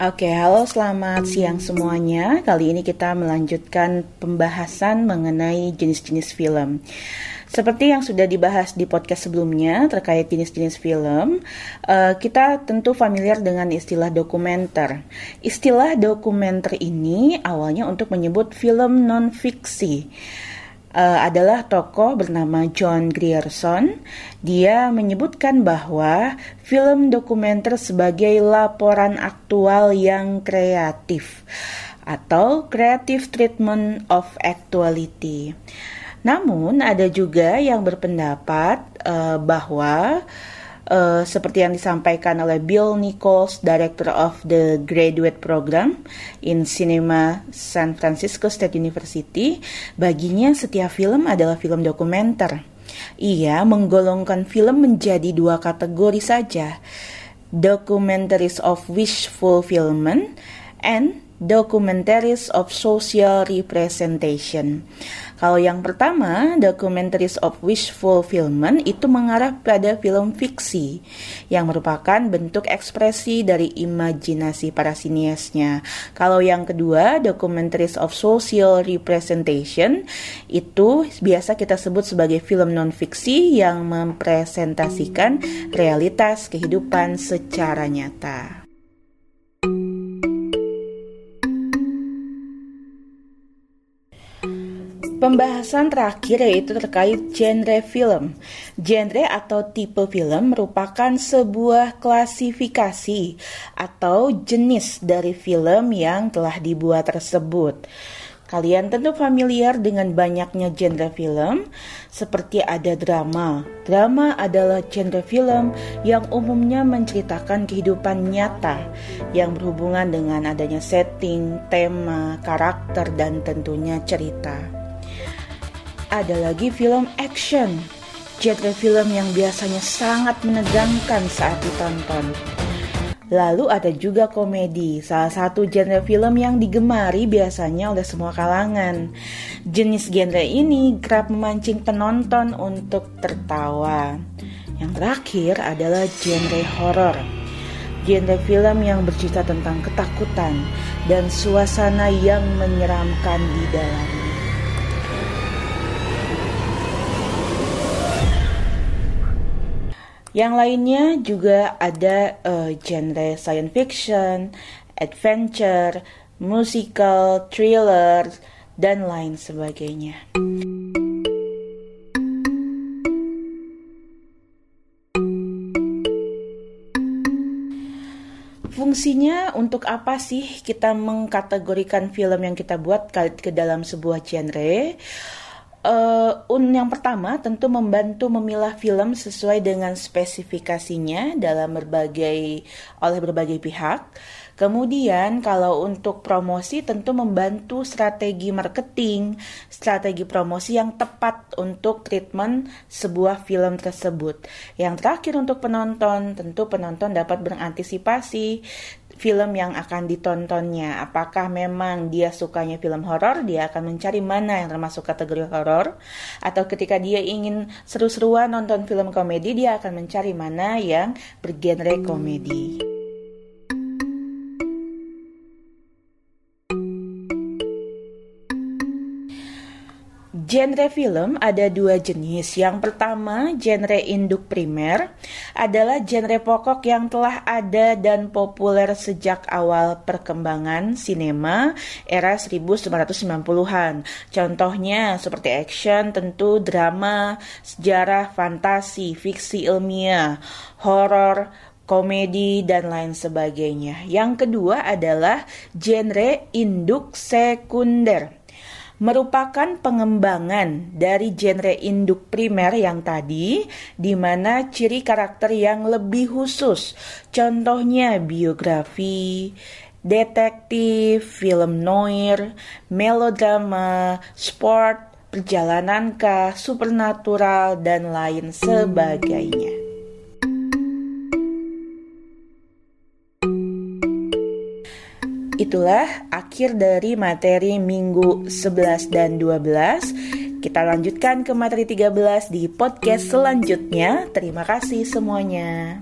Oke, halo selamat siang semuanya. Kali ini kita melanjutkan pembahasan mengenai jenis-jenis film. Seperti yang sudah dibahas di podcast sebelumnya terkait jenis-jenis film, uh, kita tentu familiar dengan istilah dokumenter. Istilah dokumenter ini awalnya untuk menyebut film non-fiksi uh, adalah tokoh bernama John Grierson. Dia menyebutkan bahwa film dokumenter sebagai laporan aktual yang kreatif atau creative treatment of actuality. Namun ada juga yang berpendapat uh, bahwa uh, seperti yang disampaikan oleh Bill Nichols, Director of the Graduate Program in Cinema San Francisco State University, baginya setiap film adalah film dokumenter. Ia menggolongkan film menjadi dua kategori saja, documentaries of wish fulfillment and documentaries of social representation. Kalau yang pertama, Documentaries of Wish Fulfillment itu mengarah pada film fiksi yang merupakan bentuk ekspresi dari imajinasi para siniasnya. Kalau yang kedua, Documentaries of Social Representation itu biasa kita sebut sebagai film non-fiksi yang mempresentasikan realitas kehidupan secara nyata. Pembahasan terakhir yaitu terkait genre film. Genre atau tipe film merupakan sebuah klasifikasi atau jenis dari film yang telah dibuat tersebut. Kalian tentu familiar dengan banyaknya genre film, seperti ada drama. Drama adalah genre film yang umumnya menceritakan kehidupan nyata yang berhubungan dengan adanya setting, tema, karakter, dan tentunya cerita. Ada lagi film action, genre film yang biasanya sangat menegangkan saat ditonton. Lalu ada juga komedi, salah satu genre film yang digemari biasanya oleh semua kalangan. Jenis genre ini kerap memancing penonton untuk tertawa. Yang terakhir adalah genre horor. Genre film yang bercerita tentang ketakutan dan suasana yang menyeramkan di dalamnya. Yang lainnya juga ada uh, genre science fiction, adventure, musical, thriller, dan lain sebagainya. Fungsinya untuk apa sih kita mengkategorikan film yang kita buat ke dalam sebuah genre? Uh, un yang pertama tentu membantu memilah film sesuai dengan spesifikasinya dalam berbagai oleh berbagai pihak. Kemudian kalau untuk promosi tentu membantu strategi marketing, strategi promosi yang tepat untuk treatment sebuah film tersebut. Yang terakhir untuk penonton, tentu penonton dapat berantisipasi film yang akan ditontonnya. Apakah memang dia sukanya film horor, dia akan mencari mana yang termasuk kategori horor, atau ketika dia ingin seru-seruan nonton film komedi, dia akan mencari mana yang bergenre komedi. Genre film ada dua jenis. Yang pertama, genre induk primer adalah genre pokok yang telah ada dan populer sejak awal perkembangan sinema era 1990-an. Contohnya seperti action, tentu drama, sejarah, fantasi, fiksi ilmiah, horor, komedi, dan lain sebagainya. Yang kedua adalah genre induk sekunder merupakan pengembangan dari genre induk primer yang tadi, di mana ciri karakter yang lebih khusus, contohnya biografi, detektif, film noir, melodrama, sport, perjalanan kah, supernatural, dan lain sebagainya. Itulah akhir dari materi minggu 11 dan 12. Kita lanjutkan ke materi 13 di podcast selanjutnya. Terima kasih semuanya.